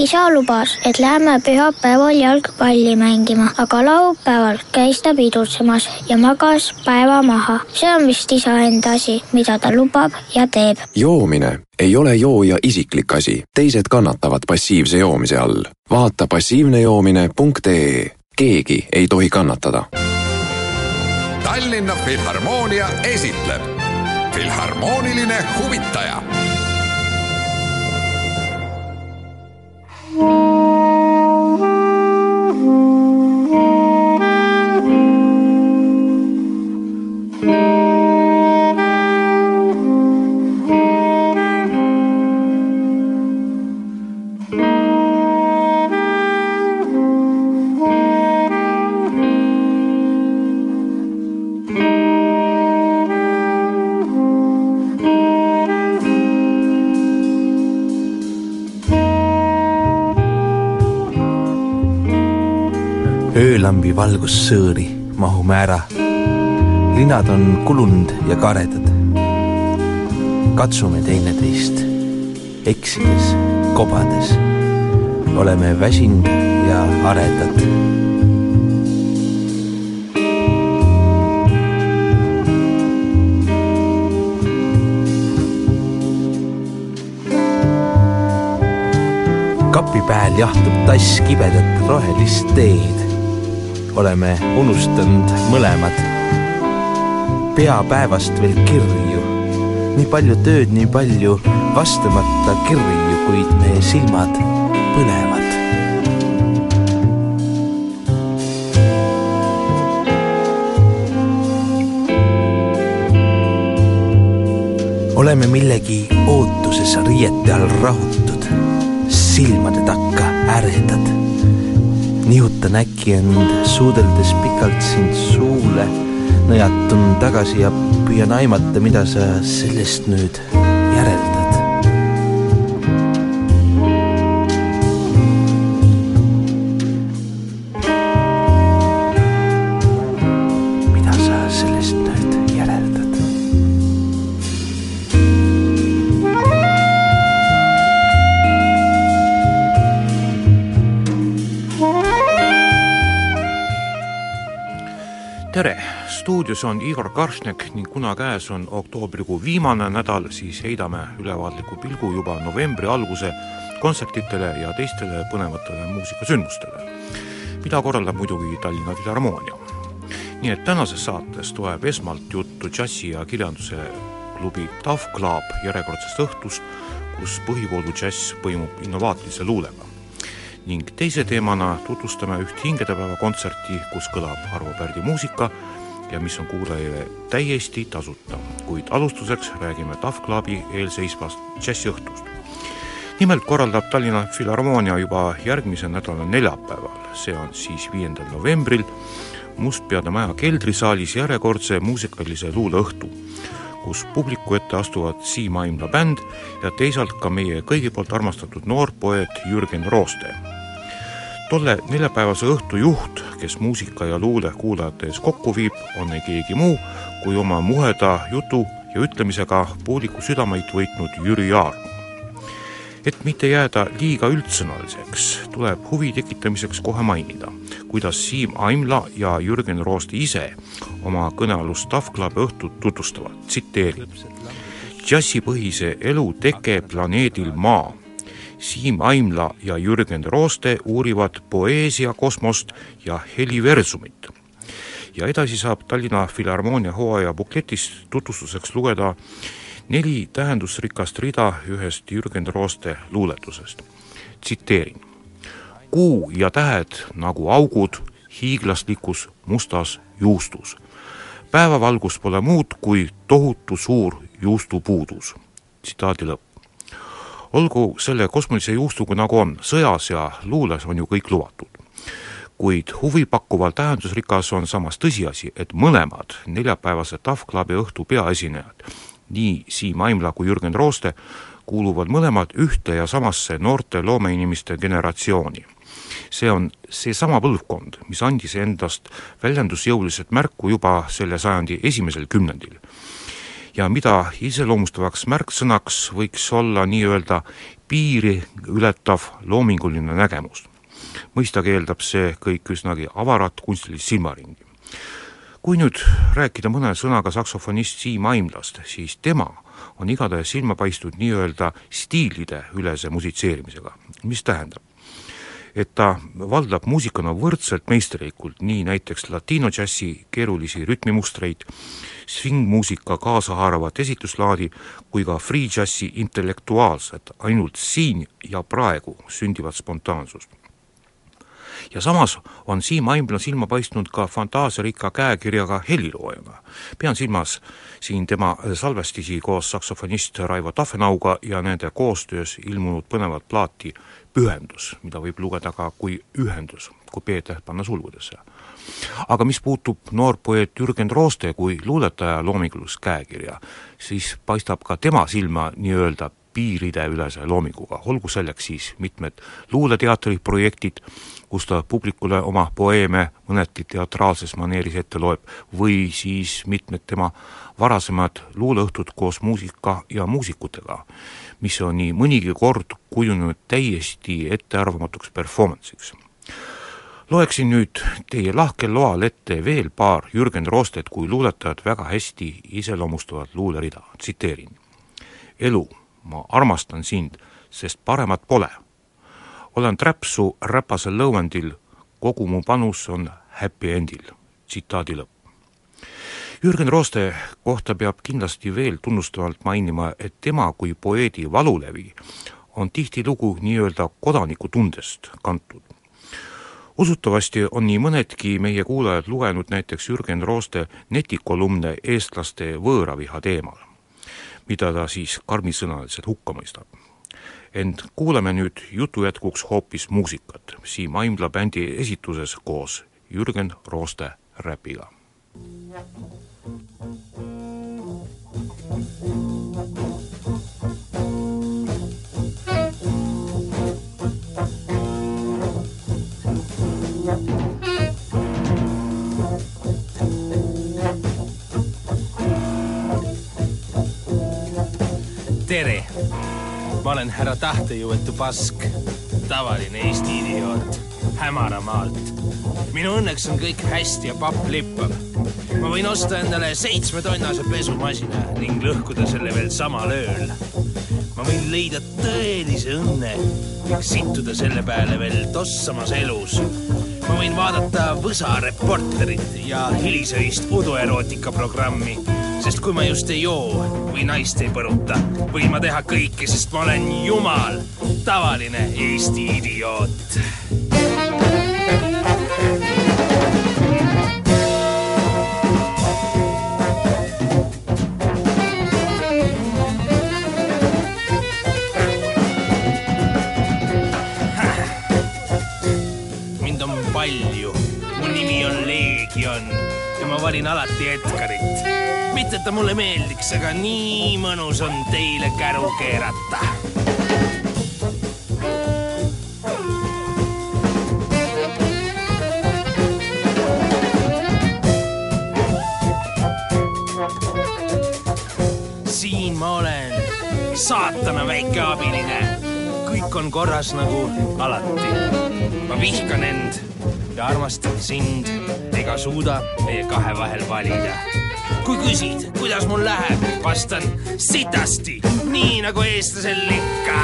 isa lubas, et lähme pühapäeval jalgpalli mängima, aga laupäeval käis ta pidutsemas ja magas päeva maha. see on vist isa enda asi, mida ta lubab ja teeb. joomine ei ole jooja isiklik asi, teised kannatavad passiivse joomise all. vaata passiivnejoomine.ee, keegi ei tohi kannatada. Tallinna Filharmoonia esitleb Filharmooniline huvitaja Mm-hmm. Öölambi valgussõõri mahume ära. linad on kulunud ja karedad. katsume teineteist, eksides, kobades. oleme väsinud ja aredad kapi pääl jahtub tass kibedat rohelist teed. Oleme unustanud mõlemad. pea päevast veel kirju, nii palju tööd, nii palju vastamata kirju, kuid meie silmad põlevad. oleme millegi ootuses riiete all rahutud silmade takka äredad. nihutan äkki end suudeldes pikalt sind suule, nõjatun tagasi ja püüan aimata, mida sa sellest nüüd järeldad. Tere, stuudios on Igor Karšnek ning kuna käes on oktoobrikuu viimane nädal, siis heidame ülevaatliku pilgu juba novembri alguse kontsertidele ja teistele põnevatele muusikasündmustele, mida korraldab muidugi Tallinna Filharmoonia. nii et tänases saates tuleb esmalt juttu džässi ja kirjanduse klubi Tough Club järjekordsest õhtust, kus põhikoolu džäss põimub innovaatilise luulega ning teise teemana tutvustame üht hingedepäeva kontserti, kus kõlab Arvo Pärdi muusika ja mis on kuulajale täiesti tasuta, kuid alustuseks räägime Tough Clubi eelseisvast džässiõhtust. nimelt korraldab Tallinna Filharmoonia juba järgmise nädala neljapäeval, see on siis viiendal novembril, Mustpeade maja keldrisaalis järjekordse muusikalise luuleõhtu, kus publiku ette astuvad Siim Aimla bänd ja teisalt ka meie kõigi poolt armastatud noor poeet Jürgen Rooste tolle neljapäevase õhtu juht, kes muusika ja luule kuulajate ees kokku viib, on ei keegi muu kui oma muheda jutu ja ütlemisega pooliku südameid võitnud Jüri Jaar. Et mitte jääda liiga üldsõnaliseks, tuleb huvi tekitamiseks kohe mainida, kuidas Siim Aimla ja Jürgen Rooste ise oma kõnealust Clubi õhtut tutvustavad, tsiteerin. džässipõhise elu teke planeedil Maa Siim Aimla ja Jürgen Rooste uurivad poeesia kosmost ja heliversumit. ja edasi saab Tallinna Filharmoonia hooaja bukletist tutvustuseks lugeda neli tähendusrikast rida ühest Jürgen Rooste luuletusest. tsiteerin. kuu ja tähed nagu augud hiiglaslikus mustas juustus. päevavalgus pole muud kui tohutu suur juustupuudus. tsitaadi lõpp olgu selle kosmolise juustuga nagu on, sõjas ja luules on ju kõik lubatud. kuid huvipakkuval tähendusrikas on samas tõsiasi, et mõlemad neljapäevase Tough Clubi õhtu peaesinejad, nii Siim Aimla kui Jürgen Rooste, kuuluvad mõlemad ühte ja samasse noorte loomeinimeste generatsiooni. see on seesama põlvkond, mis andis endast väljendusjõuliselt märku juba selle sajandi esimesel kümnendil ja mida iseloomustavaks märksõnaks võiks olla nii-öelda piiri ületav loominguline nägemus. mõistagi eeldab see kõik üsnagi avarat kunstilist silmaringi. Kui nüüd rääkida mõne sõnaga saksofonist Siim Aimlast, siis tema on igatahes silma paistnud nii-öelda stiilide ülese musitseerimisega, mis tähendab, et ta valdab muusikana võrdselt meisterlikult nii näiteks latino džässi keerulisi rütmimustreid, svingmuusika kaasahaaravat esituslaadi kui ka free džässi intellektuaalset, ainult siin ja praegu sündivat spontaansust ja samas on Siim Aimbla silma paistnud ka fantaasiarikka käekirjaga heliloojana. pean silmas siin tema salvestisi koos saksofonist Raivo Tafenauga ja nende koostöös ilmunud põnevat plaati Pühendus, mida võib lugeda ka kui ühendus, kui P-täht panna sulgudesse. aga mis puutub noorpoeet Jürgen Rooste kui luuletaja loomingulist käekirja, siis paistab ka tema silma nii-öelda piirideülese loominguga, olgu selleks siis mitmed luuleteatri projektid, kus ta publikule oma poeeme mõneti teatraalses maneeris ette loeb, või siis mitmed tema varasemad luuleõhtud koos muusika ja muusikutega, mis on nii mõnigi kord kujunenud täiesti ettearvamatuks performance'iks. loeksin nüüd teie lahkel loal ette veel paar Jürgen Roostet kui luuletajat väga hästi iseloomustavat luulerida, tsiteerin. elu ma armastan sind, sest paremat pole. Olen träpsu räpasel lõuendil, kogu mu panus on happy endil. tsitaadi lõpp. Jürgen Rooste kohta peab kindlasti veel tunnustavalt mainima, et tema kui poeedi valulevi on tihtilugu nii-öelda kodanikutundest kantud. usutavasti on nii mõnedki meie kuulajad lugenud näiteks Jürgen Rooste netikolumne eestlaste võõraviha teemal mida ta siis karmisõnaliselt hukka mõistab. Ent kuulame nüüd jutu jätkuks hoopis muusikat Siim Aimla bändi esituses koos Jürgen Rooste räpiga. tere! Ma olen härra Tahtejõuetu Pask, tavaline Eesti idioot Hämaramaalt. minu õnneks on kõik hästi ja papp lippab. ma võin osta endale seitsmetonnase pesumasina ning lõhkuda selle veel samal ööl. ma võin leida tõelise õnne ning sittuda selle peale veel tossamas elus ma võin vaadata Võsa Reporterit ja hilisöist uduerootika programmi sest kui ma just ei joo või naist ei põruta, võin ma teha kõike, sest ma olen jumal, tavaline Eesti idioot. mind on palju, mu nimi on Leegion ja ma valin alati Edgarit mitte, et ta mulle meeldiks, aga nii mõnus on teile käru keerata. siin ma olen, saatana väike abiline. kõik on korras nagu alati. ma vihkan end ja armastan sind ega suuda meie kahe vahel valida kui küsid, kuidas mul läheb, vastan sitasti, nii nagu eestlasel ikka.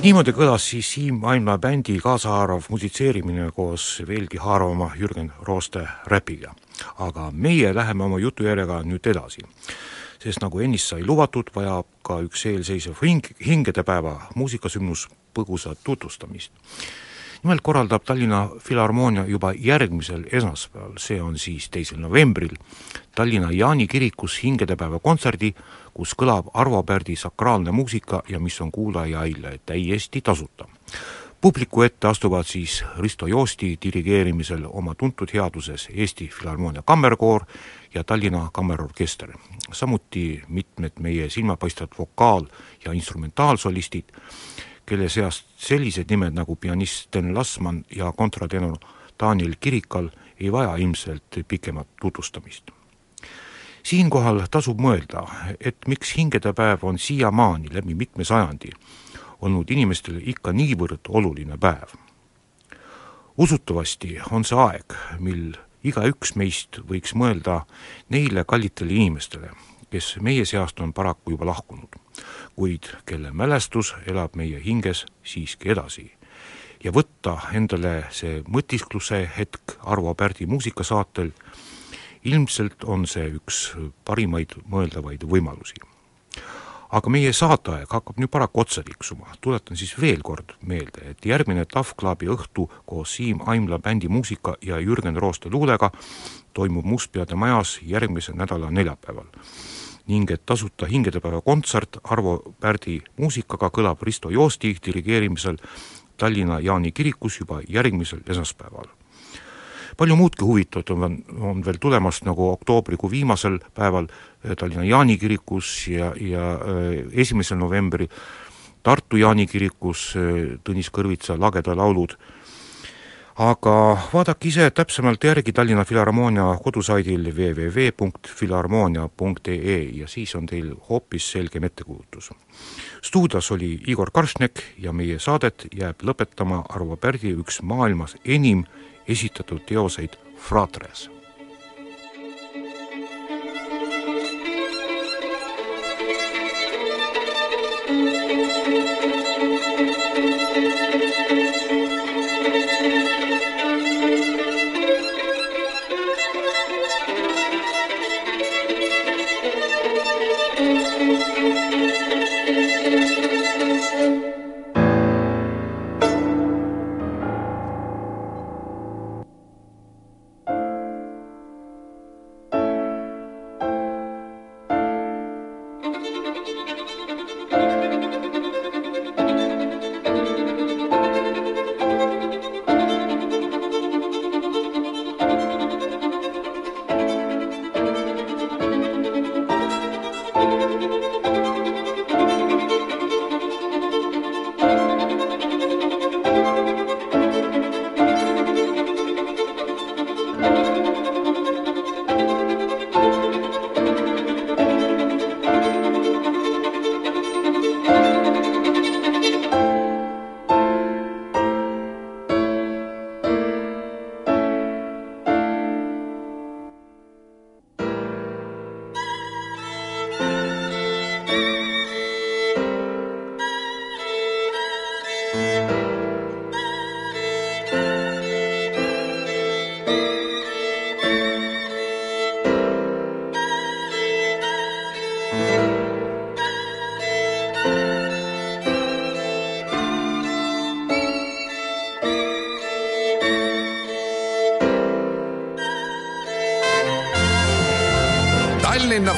niimoodi kõlas siis Siim Aimla bändi kaasahaarav musitseerimine koos veelgi haaravama Jürgen Rooste räpiga. aga meie läheme oma jutujärjega nüüd edasi sest nagu ennist sai lubatud, vajab ka üks eelseisev hing, hingedepäeva muusikasündmus põgusat tutvustamist nimelt korraldab Tallinna Filharmoonia juba järgmisel esmaspäeval, see on siis teisel novembril, Tallinna Jaani kirikus hingedepäeva kontserdi, kus kõlab Arvo Pärdi sakraalne muusika ja mis on kuulajaile täiesti tasuta. Publiku ette astuvad siis Risto Joosti dirigeerimisel oma tuntud headuses Eesti Filharmoonia Kammerkoor ja Tallinna Kammerorkester. samuti mitmed meie silmapaistvad vokaal- ja instrumentaalsolistid, kelle seast sellised nimed nagu pianist Sten Lasman ja kontratenor Daniel Kirikal ei vaja ilmselt pikemat tutvustamist. siinkohal tasub mõelda, et miks hingedepäev on siiamaani läbi mitme sajandi olnud inimestele ikka niivõrd oluline päev. usutavasti on see aeg, mil igaüks meist võiks mõelda neile kallitele inimestele, kes meie seast on paraku juba lahkunud, kuid kelle mälestus elab meie hinges siiski edasi. ja võtta endale see mõtiskluse hetk Arvo Pärdi muusikasaatel, ilmselt on see üks parimaid mõeldavaid võimalusi aga meie saateaeg hakkab nüüd paraku otsa tiksuma, tuletan siis veel kord meelde, et järgmine Tough Clubi õhtu koos Siim Aimla bändi muusika ja Jürgen Rooste luulega toimub Mustpeade majas järgmise nädala neljapäeval. ning et tasuta hingedepäeva kontsert Arvo Pärdi muusikaga kõlab Risto Joosti dirigeerimisel Tallinna Jaani kirikus juba järgmisel esmaspäeval palju muudki huvitavat on, on veel tulemas, nagu oktoobrikuu viimasel päeval eh, Tallinna Jaani kirikus ja, ja eh, esimesel novembril Tartu Jaani kirikus eh, Tõnis Kõrvitsa lageda laulud. Aga vaadake ise täpsemalt järgi Tallinna Filharmoonia kodusaidil www.filharmoonia.ee ja siis on teil hoopis selgem ettekujutus. stuudios oli Igor Karšnek ja meie saadet jääb lõpetama Arvo Pärdi üks maailmas enim esitatud teoseid Fratres.